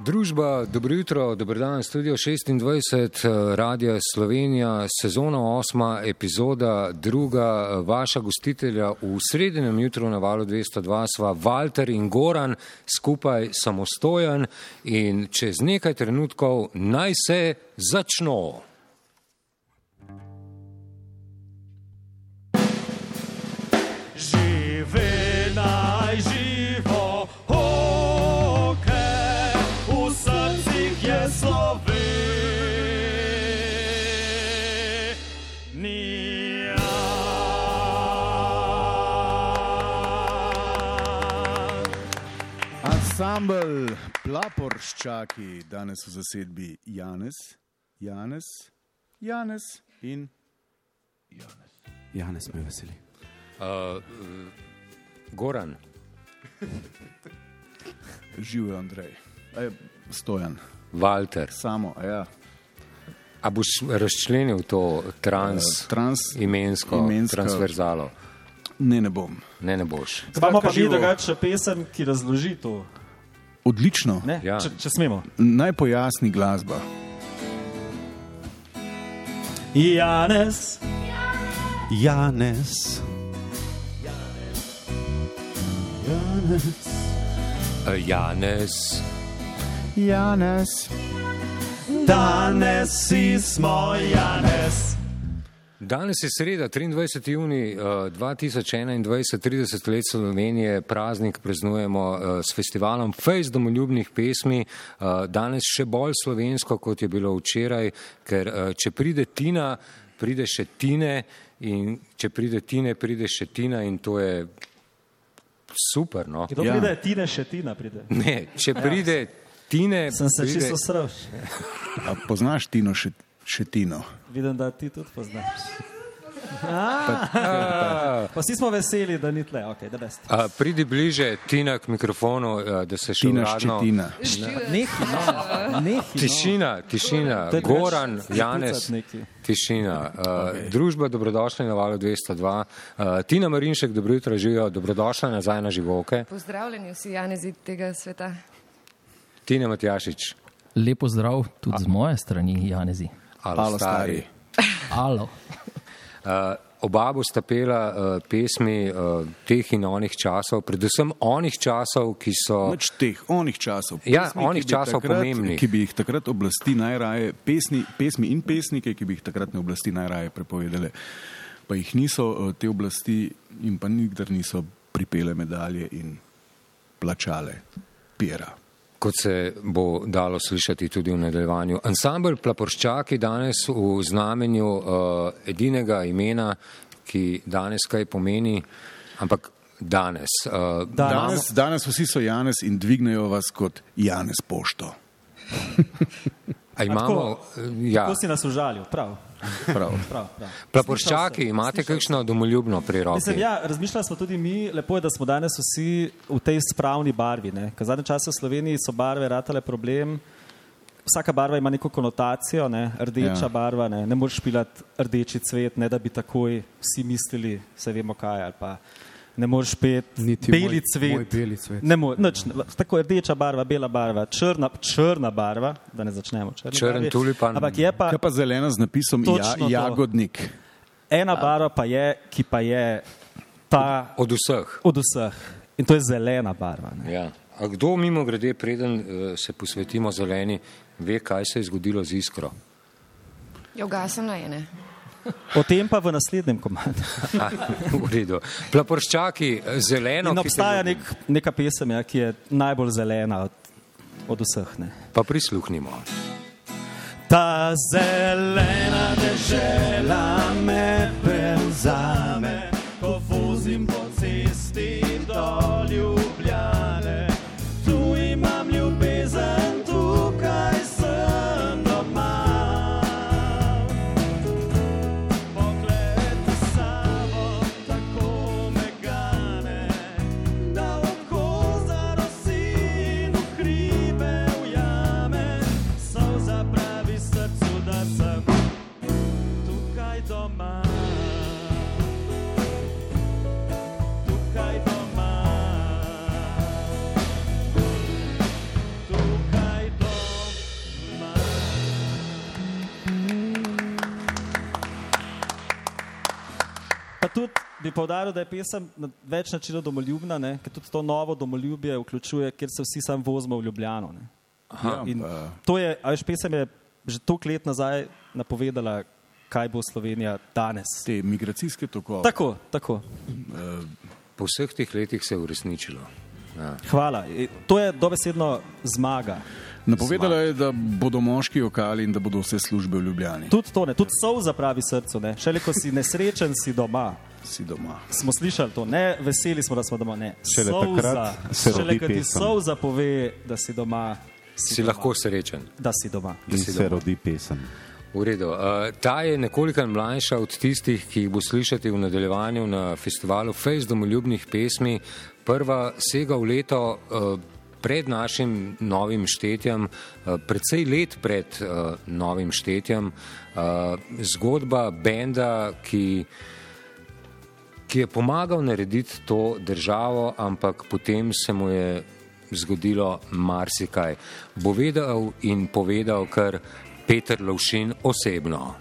Družba, dobro jutro, dobro dan, studio 26, Radio Slovenija, sezona 8, epizoda 2, vaša gostitelja v srednjem jutru na valu 202 sva Walter in Goran, skupaj samostojen in čez nekaj trenutkov naj se začno. Ansambl Plaporščaki danes v zasedbi Janez, Janez, Janez in Janez me veseli. Uh, Goran, živijo Andrej. E, stojan, Walter, samo, ja. a boš razčlenil to trans, Eh, trans- imensko, imensko- transverzalo? Ne, ne bom. Ne, ne boš. Imamo pa živo. drugače pesem, ki razloži to. Odlično. Ne? Ja. Če, če smemo. Naj pojasni glasba. Janez, Janez. Uh, Janez, Janez. danes si smo Janez. Danes je sreda, 23. juni uh, 2021, 30 let Slovenije, praznik praznujemo uh, s festivalom Fejs domoljubnih pesmi. Uh, danes še bolj slovensko, kot je bilo včeraj, ker uh, če pride Tina, pride še Tine in če pride Tine, pride še Tina in to je super. No? Kdo Ja. ja. pride, Tine še Tina pride. Ne, če pride Tine, Sem se pride, čisto sravš. A poznaš Tino še, Šetino? Vidim, da ti tudi poznaš. A, Pa vsi smo veseli, da ni tle, ok, da best. a, pridi bliže Tina k mikrofonu, uh, da se še Tina uradno. Ščetina. Nehi, no. Nehi, no. Tišina, tišina, je Goran, Janez, neki. tišina. Uh, okay. Družba, dobrodošli na valu 202. Uh, Tina Marinšek, dobro jutro, živijo, dobrodošla nazaj na živoke. Pozdravljeni vsi Janezi tega sveta. Tina Matjašič, Lepo zdrav tudi z moje strani, Janezi. alo Alo, stari. Alo. Uh, oba bosta pela uh, pesmi uh, teh in onih časov, predvsem onih časov, ki so. Pač teh, onih časov. Ja, Pesmi, onih ki bi časov takrat, pomembnih. Ki bi jih takrat oblasti najraje, pesmi, pesmi in pesnike, ki bi jih takratne oblasti najraje prepovedale. Pa jih niso, eh, te oblasti in pa nikdar niso pripele medalje in plačale pira. Kot se bo dalo slišati tudi v nadaljevanju. Ansambl Plaporščaki danes v znamenju uh, edinega imena, ki danes kaj pomeni, ampak danes. Uh, Danes, danes vsi so Janez in dvignejo vas kot Janez pošto. a imamo, ja, Tako si nas užalil, prav. Prav. prav, prav. Sem, imate kakšno domoljubno pri roki? Mislim, ja, razmišljali smo tudi mi, lepo je, da smo danes vsi v tej spravni barvi. ne. Ker zadnje čase v Sloveniji so barve ratale problem. Vsaka barva ima neko konotacijo, ne? rdeča Ja. barva, ne, ne moreš pilati rdeči cvet, ne da bi takoj vsi mislili, se vemo kaj. ali Pa ne moreš peti Niti beli moj- cvet. moj beli cvet. Ne more, nič, ne, tako rdeča barva, bela barva, črna, črna barva, da ne začnemo. Črn barvi. tulipan. Ampak je pa Kaj pa zelena z napisom ja, Točno to. jagodnik? ena barva, pa je, ki pa je ta Od vseh. od vseh. In to je zelena barva. Ne? Ja. A kdo mimo grede, preden uh, se posvetimo zeleni, ve, kaj se je zgodilo z iskro? Jo gasem na ene. O tem pa v naslednjem komadu. V redu. Plaporščaki, zeleno, In obstaja nek, neka pesem, ja, ki je najbolj zelena od, od vseh. Ne? Pa prisluhnimo. Ta zelena dežela me prevzame, povdaril, da je pesem na več načinov domoljubna, ne? ker tudi to novo domoljubje vključuje, kjer se vsi sam vozimo v Ljubljano. Ne? Ja, In pa- to je, a veš, pesem je že toliko let nazaj napovedala, kaj bo Slovenija danes. te migracijske tokove. Tako, tako. Po vseh teh letih se je uresničilo. Ja. Hvala. E, To je dobesedno zmaga. Napovedala je, da bodo moški okali in da bodo vse službe v Ljubljani. Tudi to, ne, tudi solza pravi srcu. Ne. Šele ko si nesrečen, si doma. Si doma. Smo slišali to, ne veseli smo, da smo doma. Ne. Šele takrat se Šele rodi ko ti pesem. solza pove, da si doma. Si, Si doma, lahko srečen. Da si doma. In se rodi pesem. V redu. Uh, ta je nekoliko mlajša od tistih, ki jih bo slišati v nadaljevanju na festivalu Fejs domoljubnih pesmi. Prva sega v leto uh, pred našim novim štetjem, uh, predvsej let pred novim štetjem. Zgodba benda, ki ki je pomagal narediti to državo, ampak potem se mu je zgodilo marsikaj. Bo vedel in povedal kar Peter Lovšin osebno.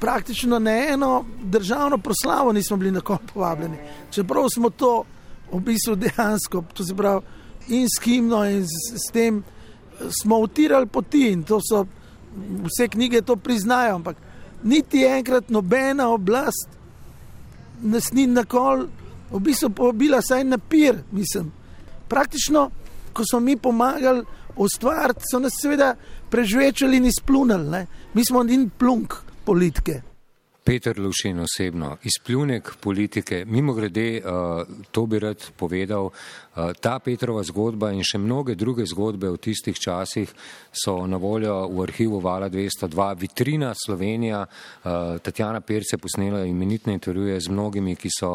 praktično na eno državno proslavo nismo bili na koncu povabljeni. Čeprav smo to v bistvu dejansko, to se pravi, in s himno, in s, s tem smo utirali poti in to so vse knjige to priznajo, ampak niti enkrat nobena oblast nas ni na kol, v bistvu povabila saj na pir, mislim. Praktično, ko smo mi pomagali ustvariti, so nas seveda prežvečali in izplunili. Ne? Mi smo in plunk politike. Peter Lovšin osebno, izpljunek politike, mimo grede, uh, to bi rad povedal, uh, ta Petrova zgodba in še mnoge druge zgodbe v tistih časih so na voljo v arhivu Vala 202, vitrina Slovenija, uh, Tatjana Perce posnela imenitne intervjuje z mnogimi, ki so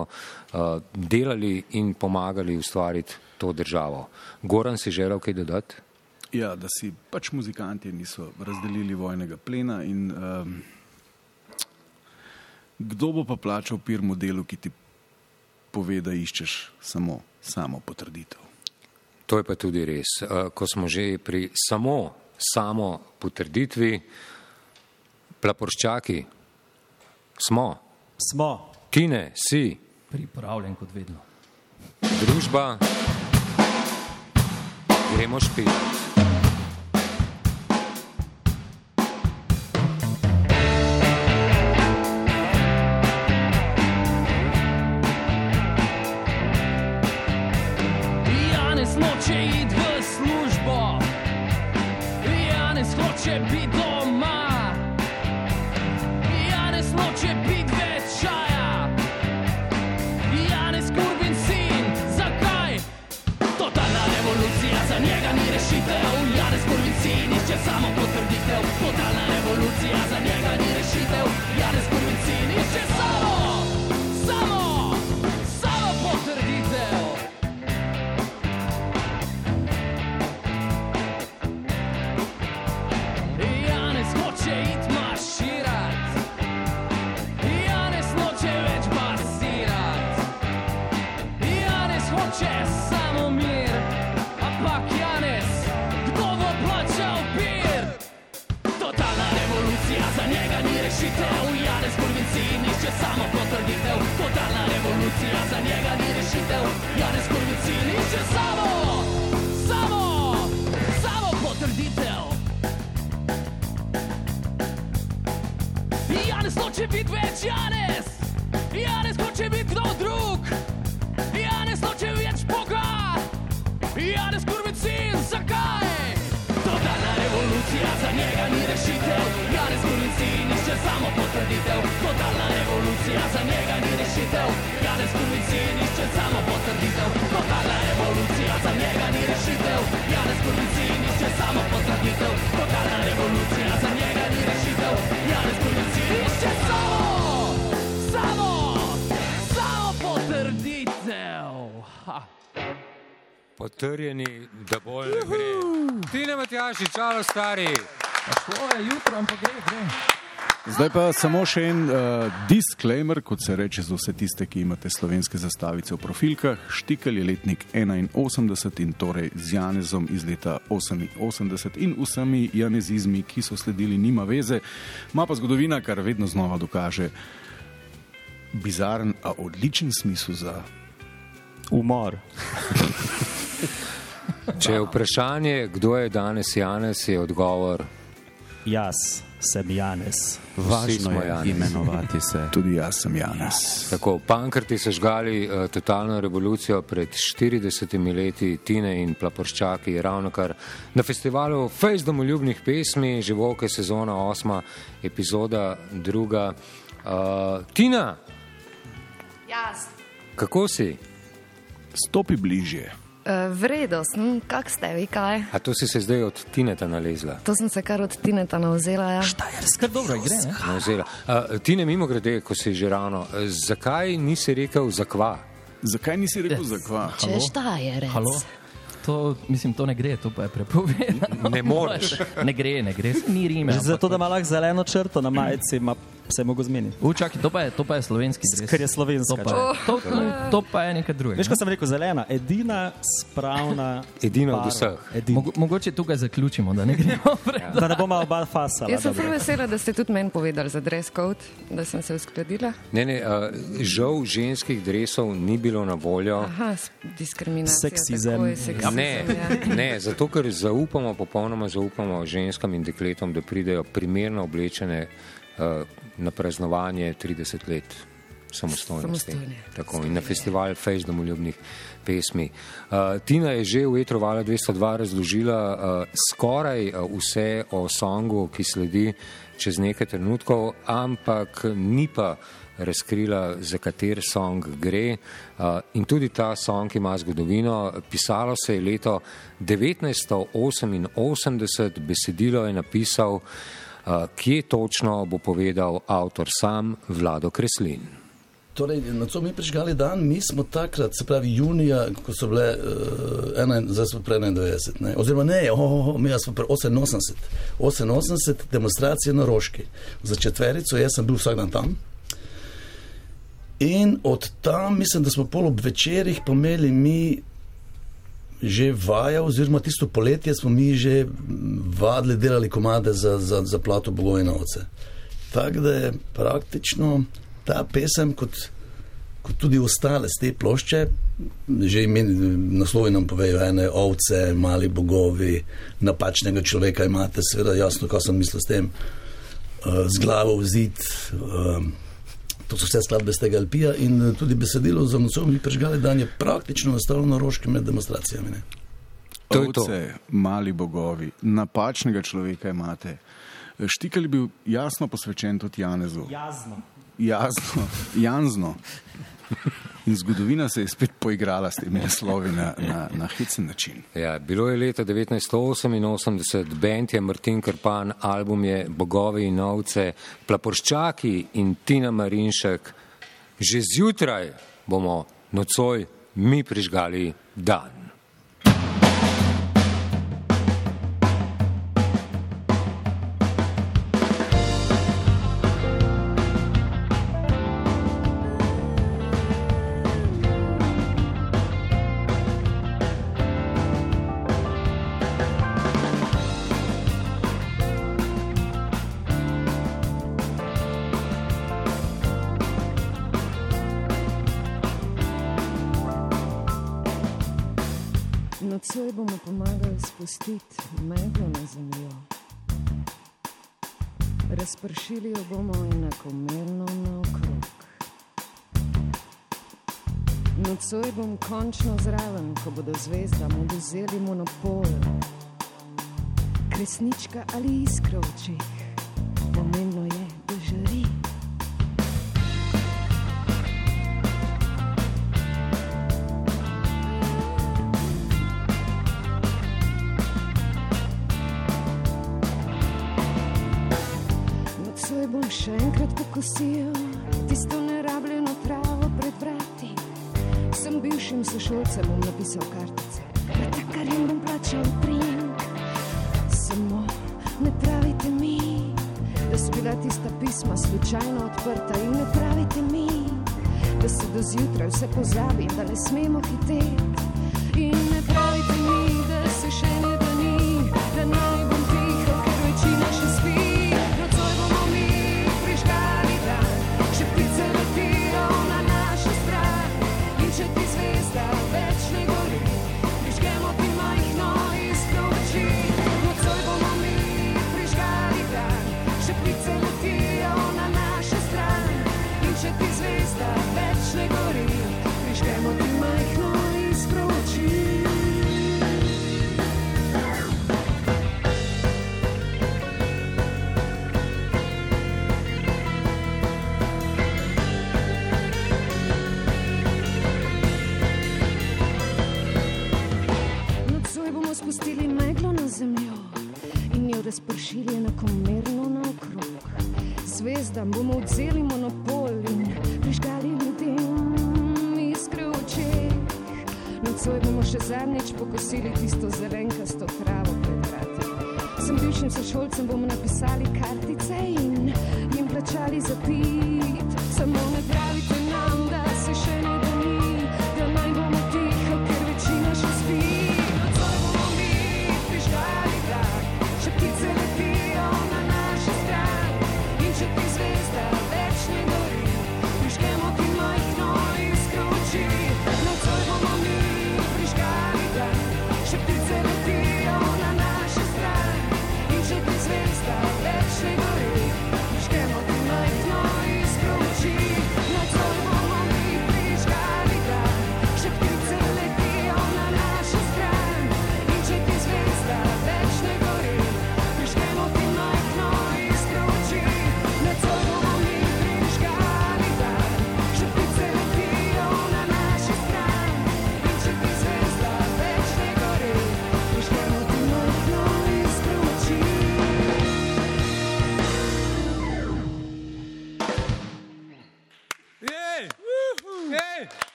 delali in pomagali ustvariti to državo. Goran si želel kaj dodati? Ja, da si pač muzikanti niso razdelili vojnega plena in um, kdo bo pa plačal pir modelu, ki ti pove, da iščeš samo samo potrditev. To je pa tudi res. Uh, ko smo že pri samo, samo potrditvi, plaporščaki, smo, Smo. Tine, si, Pripravljen kot vedno. družba, gremo špilati. Potrjeni, da bolj ne gre. Tine Matjaši, čalo stari. Šlo je jutro, ampak gre, gre. Zdaj pa samo še en uh, disclaimer, kot se reče za vse tiste, ki imate slovenske zastavice v profilkah. Štikelj je letnik 81 in torej z Janezom iz leta 88 in vsemi janezizmi, ki so sledili, nima veze. Ma pa zgodovina, kar vedno znova dokaže, bizaren, a odličen smisel za Umor. Če je vprašanje, kdo je danes Janez, je odgovor. Jaz sem. Važno smo je Janez. imenovati se. tudi jaz sem Janez. Tako, pankrti so žgali uh, totalno revolucijo pred 40 leti, Tine in Plaporščaki, ravno kar na festivalu Fejs domoljubnih pesmi, živoke sezona 8, epizoda 2. Uh, Tina, Jaz. kako si? Stopi bližje. Uh, Vredo sem, kak ste vi, kaj? A to si se zdaj od Tineta nalezla? To sem se kar od Tineta navzela. Ja. Skar dobro gre, ne? Navzela. Uh, Tine, mimo grede, ko si že rano, uh, zakaj nisi rekel zakva? Zakaj nisi rekel za kva? Če šta je res? Halo? To, mislim, to ne gre, to pa je prepovedano. Ne moreš. Ne gre, ne gre, ni rime. Zato, da ima lahko zeleno črto na majici, ima se je mogo zmeniti. U, čakaj, to pa je, to pa je slovenski dres. Ker je slovenska. To pa, je- to, to, to pa je nekaj drugega. Veš, ko sem rekel zelena, edina spravna. Edina od barva. vseh. Edina. Mogo, mogoče tukaj zaključimo, da ne gremo prej. Da ne bomo oba fasala. Jaz sem prav vesela, da ste tudi meni povedali za dress code, da sem se uskladila. Ne, ne, uh, žal ženskih dresov ni bilo na voljo. Aha, diskriminacija. Seksizem. tako seksizem, Ne, ja. ne, zato ker zaupamo, popolnoma zaupamo ženskam in dekletom, da pridejo primerno oblečene na praznovanje 30 let samostojnosti. Samostojne. Tako, in na festival Fejs domoljubnih pesmi. Uh, Tina je že v Etrovala 202 razložila uh, skoraj uh, vse o songu, ki sledi čez nekaj trenutkov, ampak ni pa razkrila, za kater song gre. Uh, in tudi ta song ima zgodovino. Pisalo se je leto 1988, besedilo je napisal, uh, kje točno bo povedal avtor sam Vlado Kreslin. Torej, na to mi prižgali dan, mi smo takrat, se pravi junija, ko so bile, uh, ena, zdaj smo prej 91, ne? oziroma ne, oh, oh, oh, mi smo prej 88, 88 demonstracije na Roški za četverico, jaz sem bil vsak dan tam. In od tam, mislim, da smo pol ob večerjih pomeli mi že vaja, oziroma tisto poletje smo mi že vadili, delali komade za, za, za plato Bogojnovce. Tako da je praktično ta pesem, kot, kot tudi ostale z te plošče, že imeni, naslovi nam povejo, ene ovce, mali bogovi, napačnega človeka imate, seveda jasno, kaj sem mislil s tem, uh, z glavo v zid. Uh, To so vse skladbe z tega Alpija in eh, tudi besedilo za nocoj mi prežgali dan je praktično nastalo na roški med demonstracijami. Ne? To je to. Ovce, mali bogovi, napačnega človeka imate. Štikal je bil jasno posvečen tudi Janezu. Jazno. Jasno, Janzno. In zgodovina se je spet poigrala s temi naslovi na, na, na hecen način. Ja, bilo je leta 1988, bend je Martin Krpan, album je Bogovi in ovce, Plaporščaki in Tina Marinšek. Že zjutraj bomo nocoj mi prižgali dan. Monopol. Kresnička ali iskra v očeh, pomembno je, da žari. Nocoj bom še enkrat pokosil tisto nerabljeno travo pred vrati. Sem bivšim sošolcem napisal kartice, kar jim bom pravite mi, da so bila tista pisma slučajno odprta in ne pravite mi, da se do zjutraj vse pozabi, da ne smemo hiteti.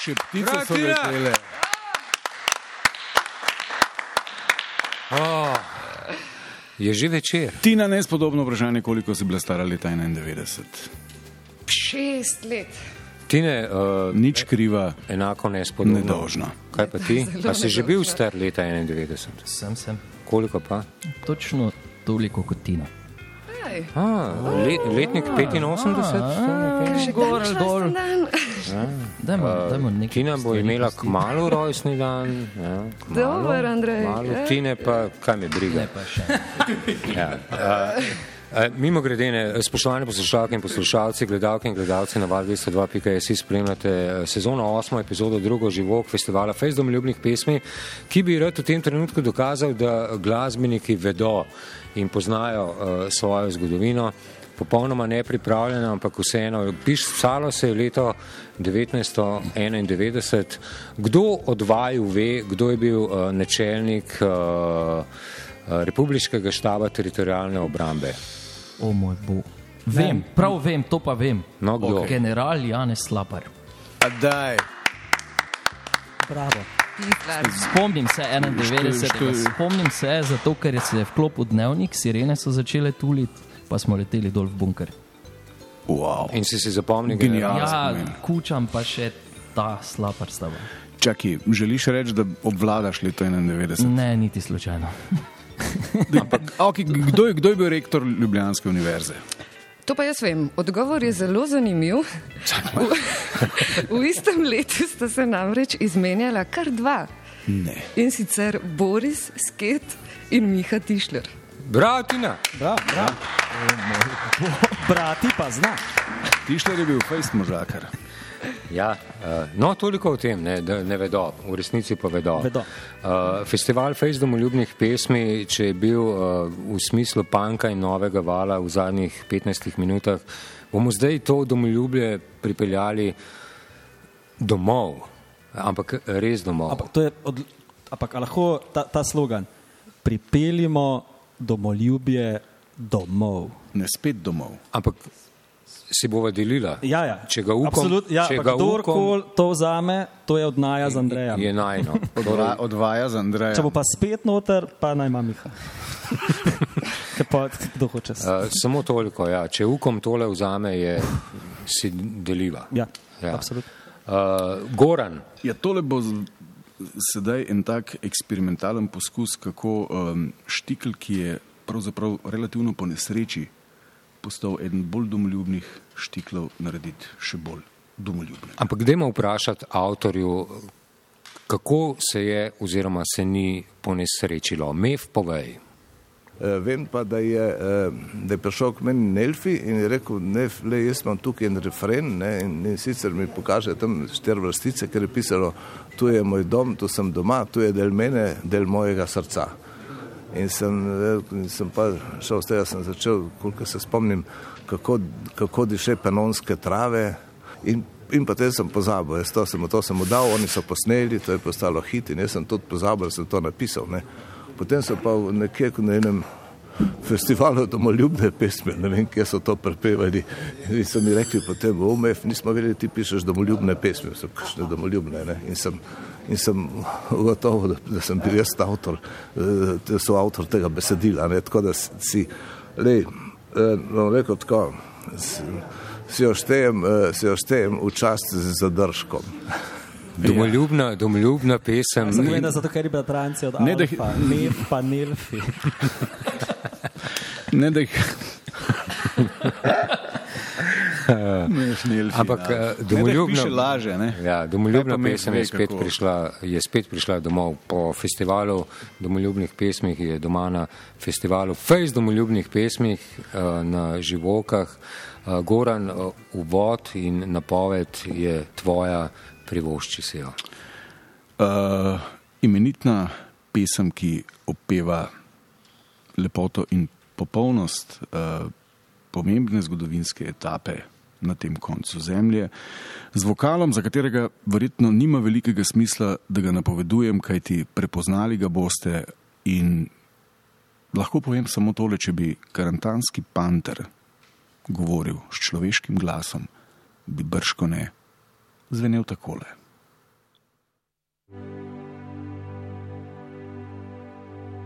Še ptice so letele. Oh, je že večer. Tina, nespodobno vprašanje, koliko si bila stara leta 91. Šest let. Tine, uh, Nič kriva, enako nespodobno. nedožna. Kaj pa ti? Zelo A si že bil star leta 91? Sem, sem. Koliko pa? Točno toliko kot Tina. Aj, A, le, letnik 85? še Gor ali dol. dan. Dajmo, dajmo nekaj. Tina bo imela pustiti. kmalo rojstni dan. Ja, Dober, Andrej, ja. Tine pa, kaj me briga. Ne pa še. Ja. Mimo grede, spoštovane poslušalke in poslušalci, gledalke in gledalci na val 202.js spremljate eh, sezono 8. epizodo drugo živok festivala Fest domoljubnih pesmi, ki bi rad v tem trenutku dokazal, da glasbeniki vedo in poznajo uh, svojo zgodovino. Popolnoma nepripravljena, ampak vseeno, pisalo se je leto 1991. Kdo od vaju ve, kdo je bil uh, načelnik uh, Republiškega štaba teritorijalne obrambe? O moj bog. Vem, prav vem, to pa vem. No, kdo? General Janez Slapar. A daj, Bravo. Spomnim se 91. Škoda- Spomnim se, zato ker je se vklopil dnevnik, sirene so začele tuliti, pa smo leteli dol v bunker. wow. In si si zapomnil, Genialno. generala? Ja, spomin. kučam pa še ta slapar stava. Čakaj, želiš reči, da obvladaš leto 91? Ne, niti slučajno. Ampak, okay, kdo, je, kdo je bil rektor Ljubljanske univerze? To pa jaz vem. Odgovor je zelo zanimiv. V, v istem letu sta se namreč izmenjala kar dva. Ne. In sicer Boris Sket in Miha Tišler. Bravo, Tina! Bravo, bravo. Brati pa zna. Tišler je bil fejst možakar. Ja, uh, no, toliko o tem, ne, da ne vedo, v resnici pa vedo. Vedo. Uh, festival Fejs domoljubnih pesmi, če je bil uh, v smislu panka in novega vala v zadnjih 15 minutah, bomo zdaj to domoljublje pripeljali domov, ampak res domov. Ampak, to je od, ampak a lahko ta, ta slogan, pripeljimo domoljubje domov. Ne spet domov. Ampak si bova delila. Ja, ja. Če ga upam, Absolut, ja, če ga kdorkoli to vzame, to je od Naja z Andrejem. je najno. Odva, odvaja z Andrejem. Če bo pa spet noter, pa naj ima Miha. Pa kdo hoče. Uh, samo toliko, ja. če ukom tole vzame, je si deliva. Ja, Ja. absolutno. Uh, Goran, Ja, tole bo sedaj en tak eksperimentalen poskus, kako um, štikl, ki je pravzaprav relativno po nesreči postal eden bolj domoljubnih štiklov, narediti še bolj domoljubne. ampak dajmo vprašati avtorju, kako se je oziroma se ni ponesrečilo. Mev povej. Eh, Vem pa, da je, eh, da je prišel k meni Nelfi in je rekel, ne, le, jaz imam tukaj en refren ne, in, in sicer mi pokaže tam štiri vrstice, ker je pisalo, tu je moj dom, tu sem doma, tu je del mene, del mojega srca. In sem, eh, sem pa šel z tega, sem začel, koliko se spomnim, kako, kako diše panonske trave in, in potem sem pozabil, jaz to sem, to sem mu dal, oni so posneli, to je postalo hit in jaz sem tudi pozabil, da sem to napisal. Ne. Potem so pa nekje na enem festivalu domoljubne pesmi, ne vem, kje so to prepevali. In so mi rekli potem, omef, nismo vedeli, ti pišeš domoljubne pesmi, so kakšne domoljubne. Ne? In sem, in sem ugotovil, da, da sem bil jaz avtor, eh, da so avtor tega besedila. Ne? Tako da si, lej, eh, bom rekel tako, si, si jo štejem, eh, si jo štejem v čast z zadržkom. Domoljubna, domoljubna pesem. Zgledaj zato, ker je bratranci od Ne, da Alfa, Nef pa Nelfi. Ne, da jih. Ne, šnelfi, Ampak ja. eh, Ne, domoljubna, piše laže, ne. Ja, domoljubna pesem je spet, kako. prišla, je spet prišla domov. Po festivalu domoljubnih pesmih je doma na festivalu Fejs domoljubnih pesmih eh, na Živokah. Eh, Goran, uvod in napoved je tvoja, privošči si jo. Uh, imenitna pesem, ki opeva lepoto in popolnost uh, pomembne zgodovinske etape na tem koncu zemlje, z vokalom, za katerega verjetno nima velikega smisla, da ga napovedujem, kajti prepoznali ga boste in lahko povem samo tole, če bi karantanski panter govoril s človeškim glasom, bi brško ne zvenel takole.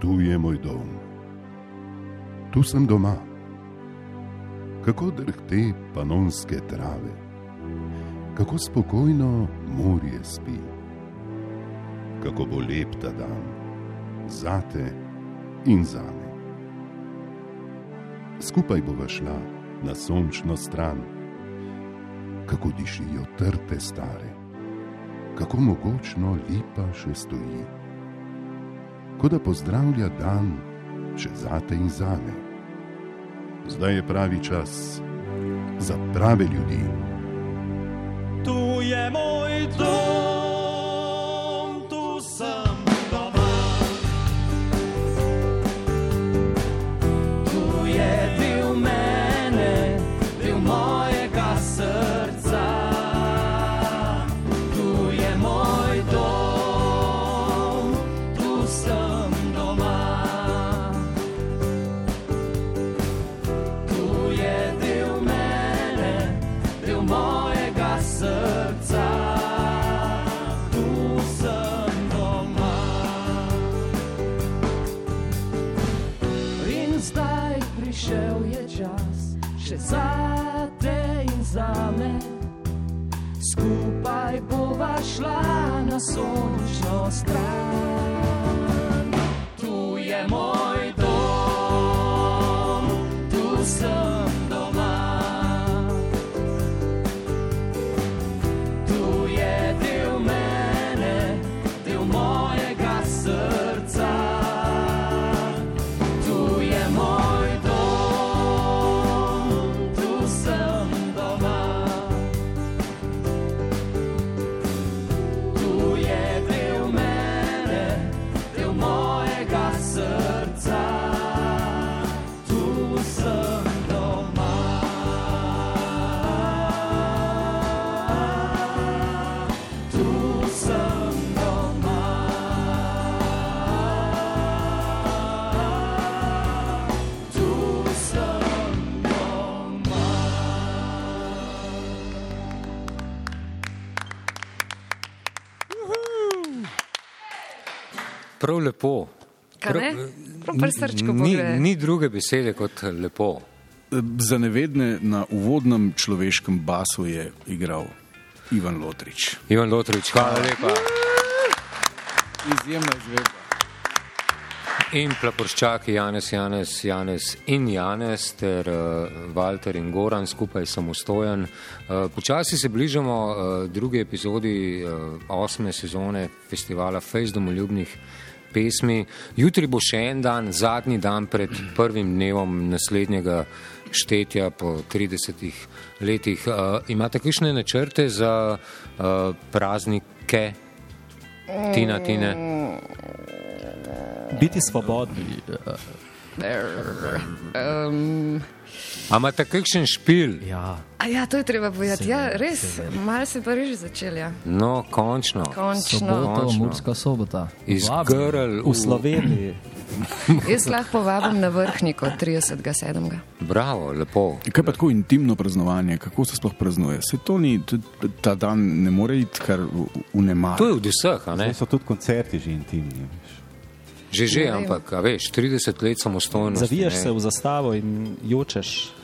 Tu je moj dom, tu sem doma. Kako drhte panonske trave, kako spokojno morje spi, kako bo lep ta dan, zate in zame. Skupaj bova šla na sončno stran, kako dišijo trte stare, kako mogočno lipa še stoji kot da pozdravlja dan še zate in zame. Zdaj je pravi čas za prave ljudi. Tu je moj dom, še za te in za me. Skupaj bova šla na sončno stran. Tu je moj Prav lepo. Prav srčku ni, ni druge besede kot lepo. Za nevedne na uvodnem človeškem basu je igral Ivan Lotrič. Ivan Lotrič, hvala lepa. Izjemna izvedba. In plaporščaki Janez, Janez, Janez in Janez ter uh, Walter in Goran skupaj samostojen. Uh, počasi se bližamo uh, drugi epizodi uh, osme sezone festivala Fejs domoljubnih pesmi. Jutri bo še en dan, zadnji dan pred prvim dnevom naslednjega štetja po 30 letih. Uh, imate kakšne načrte za uh, praznike? Tina, Tine. Biti svobodni. Um, A imate kakšen špil? Ja. a ja, to je treba povedati. Ja, res, malo se pa res začel. Ja. No, končno. Končno. Soboto, Končno. Murska sobota. Iz. Grl V Sloveniji. Jaz lahko povabim na vrhniko 37. Bravo, lepo. Kaj pa tako intimno praznovanje, kako se sploh praznuje? Se to ni, ta dan ne more iti kar v, v nemar. To je od vseh, a ne? Zdaj so tudi koncerti že intimni. veš. Že že, ampak, veš, 30 let samostojnosti. Zaviješ ne. se v zastavo in jočeš.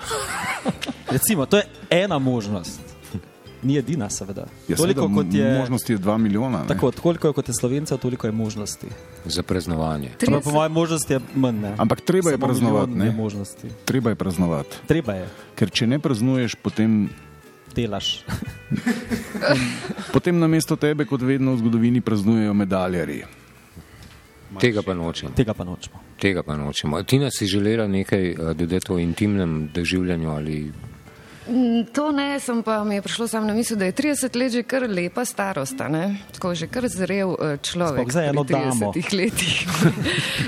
Recimo, to je ena možnost. Ni edina, seveda. Ja, toliko seveda, kot je. Možnosti je 2 milijona. Ne? Tako, toliko je kot je slovencev, toliko je možnosti. Za praznovanje. Ampak po mojem možnosti je manj. Ne? Ampak treba je Samo praznovati, ne? možnosti. Treba je praznovati. Treba je, Ker če ne praznuješ, potem, delaš. potem na mesto tebe, kot vedno v zgodovini, praznujejo medaljarji. Tega pa nočem. Tega pa nočemo. Tega pa nočemo. Tina si želela nekaj eh, dodati o intimnem doživljanju ali Mm, To ne, sem pa mi je prišlo samo na misel, da je 30 let že kar lepa starost, a ne? tako že kar zrel eh, človek. Sploh za eno damo. 30 letih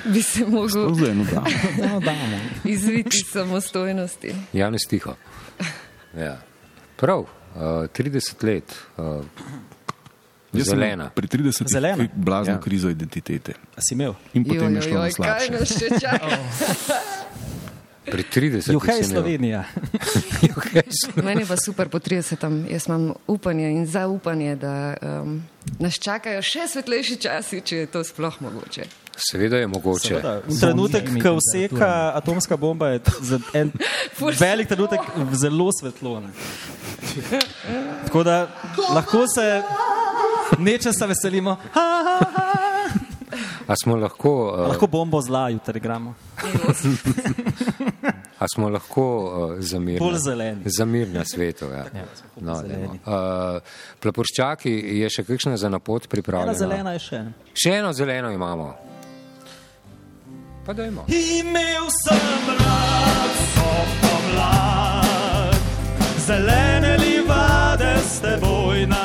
bi se mogel Zdaj eno damo. No, damo. izviti iz samostojnosti. Janez Tiho. Ja. Prav, uh, 30 let. Uh, Jaz sem zelena. Pri 30 Zelena. letih blazno Ja. krizo identitete. A si imel? In potem je šlo na Joj, kaj nas še čaka? Pri 30 Juhej si imel- Slovenija. Meni je pa super po 30. Jaz imam upanje in zaupanje, da um, nas čakajo še svetlejši časi, če je to sploh mogoče. Seveda je mogoče. Seveda, Trenutek, ko vseka atomska bomba, je en velik trenutek zelo svetlo. Ne? Tako da lahko se nečesa veselimo. Ha, ha, ha. A smo lahko, uh, Lahko bombo zla jutri gramo. a smo lahko uh, za mir Bolj na- na svetu. Ja. No, dajmo. uh, plaporščaki je še kakšna za napot Ena pripravljena? zelena je še. Še eno zeleno imamo. Pa dajmo. Imel sem rad pomlad, zelene livade s teboj najlepše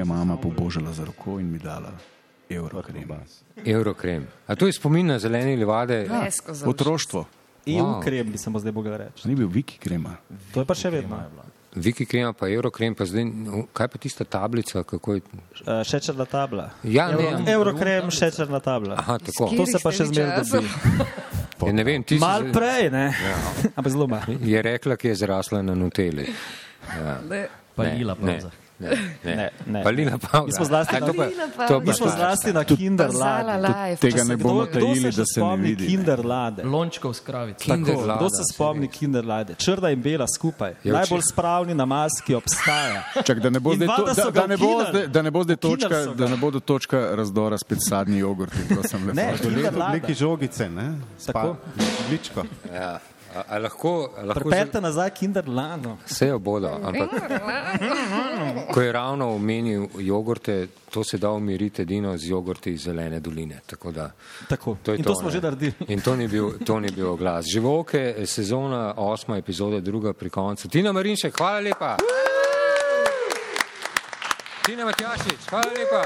je mama pobožala za roko in mi dala evro krema. Eurokrem. A to je spomin na zelene livade? Uši. Otroštvo. EU Wow. krem bi se mu zdaj mogel reči. Ni bil Viki krema. To je pa še vedno. Viki krema, pa Eurokrem, pa zdaj, no, kaj pa tista tablica, je? Uh, šečerna tabla. Ja, ne, Euro, Eurokrem, šečerna tabla. Aha, tako. To se pa še zmeraj dobi. Ja, ne vem, ti si Mal prej, ne? Ampak zelo malo. Je rekla, ki je zrasla na Nuteli. Ja. Ne. Pa Ne, ne, pauza. Ne, ne. Ne. Mi smo zlasti na- to pa- to pa Mi smo zlasti na Kinderlade. Zala life. Tega ne bomo tajili, da se ne spomni vidi. ne. Kinderlade? Lončkov s kravico. Tako, Kinderlada, kdo se spomni Kinderlade? Črna in bela skupaj. Ja, Najbolj če- spravni namaz, ki obstaja. Čak, da, ne bo zdaj to, da, da, ne bo zdaj, da ne bo zdaj točka, da ne bo do točka razdora spet sadni jogurt. Ne, V Kinderlada. obliki žogice, ne? Tako. Žličko. Ja. A, a lahko, a lahko Prepete nazaj Kinderlado. Vse jo bodo, ampak ko je ravno omenil jogurte, to se da umiriti edino z jogurti iz Zelene doline. Tako da, Tako. to je In to smo ne. že naredili. In to ni bil, to ni bil glas. Živoke, sezona, osma epizoda, druga pri koncu. Tina Marinšek, hvala lepa. Tina Matjašič, hvala lepa.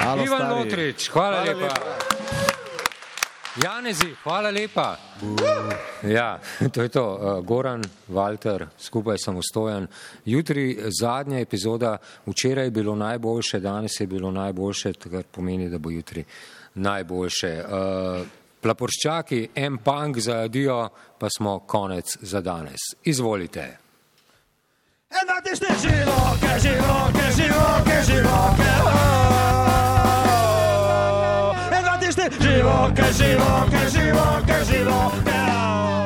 Alo, Ivan. Lotrič, hvala, hvala lepa. lepa. Janezi, hvala lepa. Ja, to je to. Uh, Goran, Walter, skupaj samostojan. Jutri zadnja epizoda, včeraj je bilo najboljše, danes je bilo najboljše, kar pomeni, da bo jutri najboljše. Uh, Plaporščaki, en punk za adijo, pa smo konec za danes. Izvolite. Ena tište široke, život, ke život, ke život, ke život, ke život.